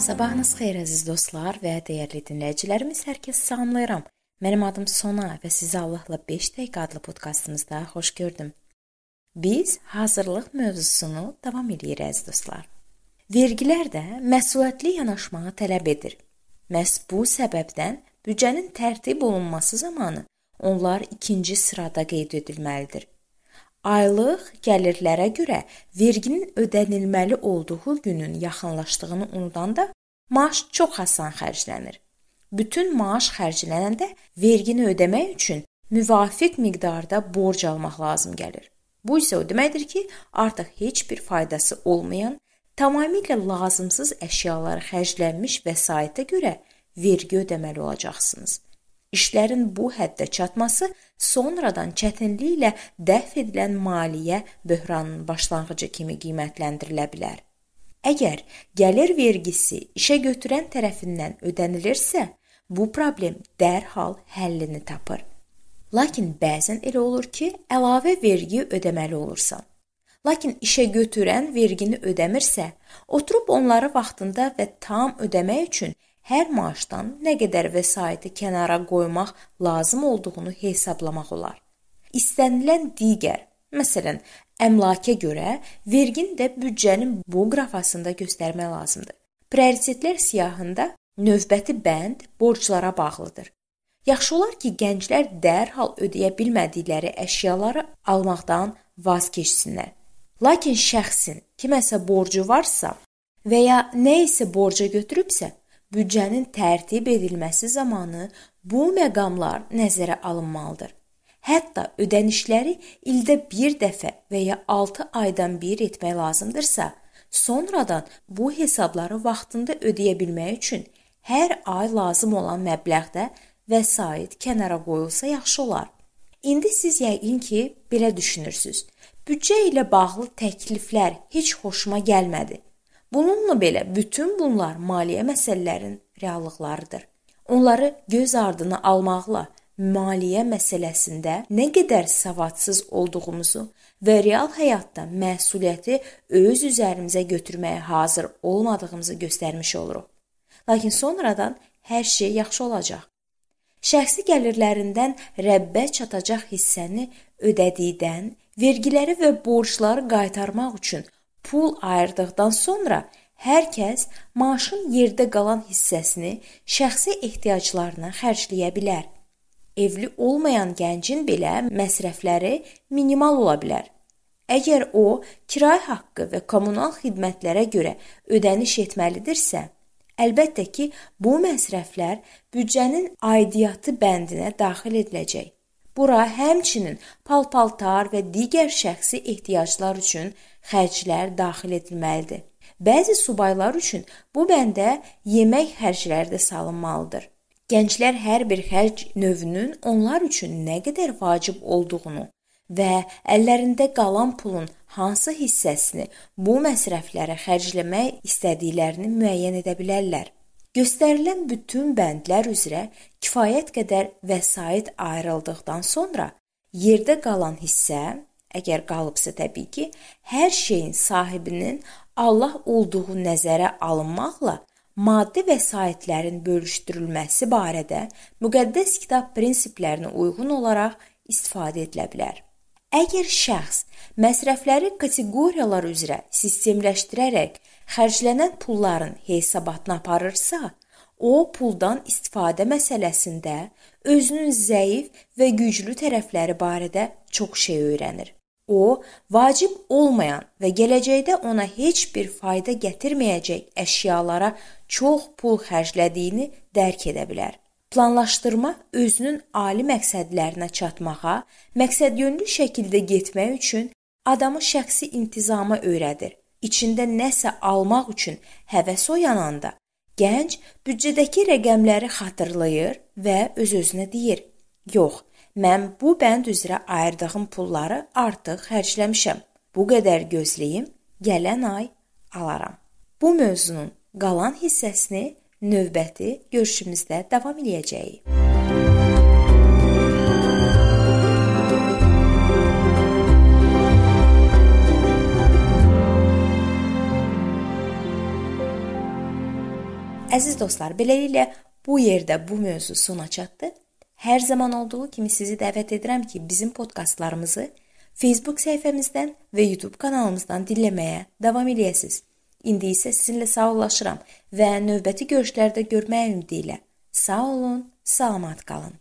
Sabahınız xeyir əziz dostlar və dəyərli dinləyicilərimiz, hər kəs salamlayıram. Mənim adım Sona və sizi Allahla 5 dəqiqə adlı podkastımızda xoş gördüm. Biz hazırlıq mövzusunu davam edirik əziz dostlar. Vergilər də məsuliyyətli yanaşmağı tələb edir. Məhz bu səbəbdən büdcənin tərtib olunması zamanı onlar ikinci sırada qeyd edilməlidir. Aylıq gəlirlərə görə verginin ödənilməli olduğu günün yaxınlaşdığını unudanda maaş çox asan xərclənir. Bütün maaş xərclənəndə vergini ödəmək üçün müvafiq miqdarda borc almaq lazım gəlir. Bu isə o deməkdir ki, artıq heç bir faydası olmayan, tamamilə lazımsız əşyalara xərclənmiş vəsaitə görə vergi ödəməli olacaqsınız. İşlərin bu həddə çatması sonradan çətinliklə dəf edilən maliyyə böhranının başlanğıcı kimi qiymətləndirilə bilər. Əgər gəlir vergisi işə götürən tərəfindən ödənilirsə, bu problem dərhal həllini tapır. Lakin bəzən elə olur ki, əlavə vergi ödəməli olursan. Lakin işə götürən vergini ödəmirsə, oturub onları vaxtında və tam ödəmək üçün hər maaşdan nə qədər vəsaiti kənara qoymaq lazım olduğunu hesablamaq olar. İstənilən digər, məsələn, əmlaka görə vergini də büdcənin bu qrafasında göstərmək lazımdır. Prioritetlər siyahında növbəti bənd borclara bağlıdır. Yaxşı olar ki, gənclər dərhal ödəyə bilmədikləri əşyaları almaqdan vaz keçsinlər. Lakin şəxsin kiməsə borcu varsa və ya nə isə borca götürübsə, büdcənin tərtib edilməsi zamanı bu məqamlar nəzərə alınmalıdır. Hətta ödənişləri ildə bir dəfə və ya 6 aydan bir etmək lazımdırsa, sonradan bu hesabları vaxtında ödəyə bilmək üçün hər ay lazım olan məbləğdə vəsait kənara qoyulsa yaxşı olar. İndi siz yəqin ki, belə düşünürsüz. Büdcə ilə bağlı təkliflər heç xoşuma gəlmədi. Bununla belə bütün bunlar maliyyə məsələlərinin reallıqlarıdır. Onları göz ardına almaqla maliyyə məsələsində nə qədər savadsız olduğumuzu və real həyatda məsuliyyəti öz üzərimizə götürməyə hazır olmadığımızı göstərmiş oluruq. Lakin sonradan hər şey yaxşı olacaq. Şəxsi gəlirlərindən Rəbbə çatacaq hissəni ödədikdən, vergiləri və borcları qaytarmaq üçün pul ayırdıqdan sonra hər kəs maaşın yerdə qalan hissəsini şəxsi ehtiyaclarına xərcləyə bilər. Evli olmayan gəncin belə məsrəfləri minimal ola bilər. Əgər o kirayə haqqı və kommunal xidmətlərə görə ödəniş etməlidirsə, əlbəttə ki, bu məsrəflər büdcənin aidiyyatı bəndinə daxil ediləcək. Bura həmçinin pal-paltar və digər şəxsi ehtiyaclar üçün xərclər daxil edilməlidir. Bəzi subaylar üçün bu bəndə yemək xərcləri də salınmalıdır. Gənclər hər bir xərc növünün onlar üçün nə qədər vacib olduğunu və əllərində qalan pulun hansı hissəsini bu məsrəflərə xərcləmək istədiklərini müəyyən edə bilərlər. Göstərilən bütün bəndlər üzrə kifayət qədər vəsait ayrıldıqdan sonra yerdə qalan hissə Əgər qalıbsa təbii ki, hər şeyin sahibinin Allah olduğu nəzərə alınmaqla maddi vəsaitlərin bölüşdürülməsi barədə müqəddəs kitab prinsiplərinə uyğun olaraq istifadə edilə bilər. Əgər şəxs məsrəfləri kateqoriyalar üzrə sistemləşdirərək xərclənən pulların hesabatını aparırsa, o puldan istifadə məsələsində özünün zəif və güclü tərəfləri barədə çox şey öyrənir. O, vacib olmayan və gələcəkdə ona heç bir fayda gətirməyəcək əşyalara çox pul xərclədiyini dərk edə bilər. Planlaşdırma özünün ali məqsədlərinə çatmağa, məqsədyönlü şəkildə getmək üçün adamı şəxsi intizama öyrədir. İçində nəsə almaq üçün həvəs oyananda gənc büdcədəki rəqəmləri xatırlayır və öz-özünə deyir: "Yox, Mən bu bənd üzrə ayırdığım pulları artıq xərcləmişəm. Bu qədər gözləyim, gələn ay alaram. Bu mövzunun qalan hissəsini növbəti görüşümüzdə davam eləyəcəyik. Əziz dostlar, beləliklə bu yerdə bu mövzu sona çatdı. Hər zaman olduğu kimi sizi dəvət edirəm ki, bizim podkastlarımızı Facebook səhifəmizdən və YouTube kanalımızdan dinləməyə davam eləyəsiniz. İndi isə sizinlə sağollaşıram və növbəti görüşlərdə görmək ümidi ilə. Sağ olun, salamat qalın.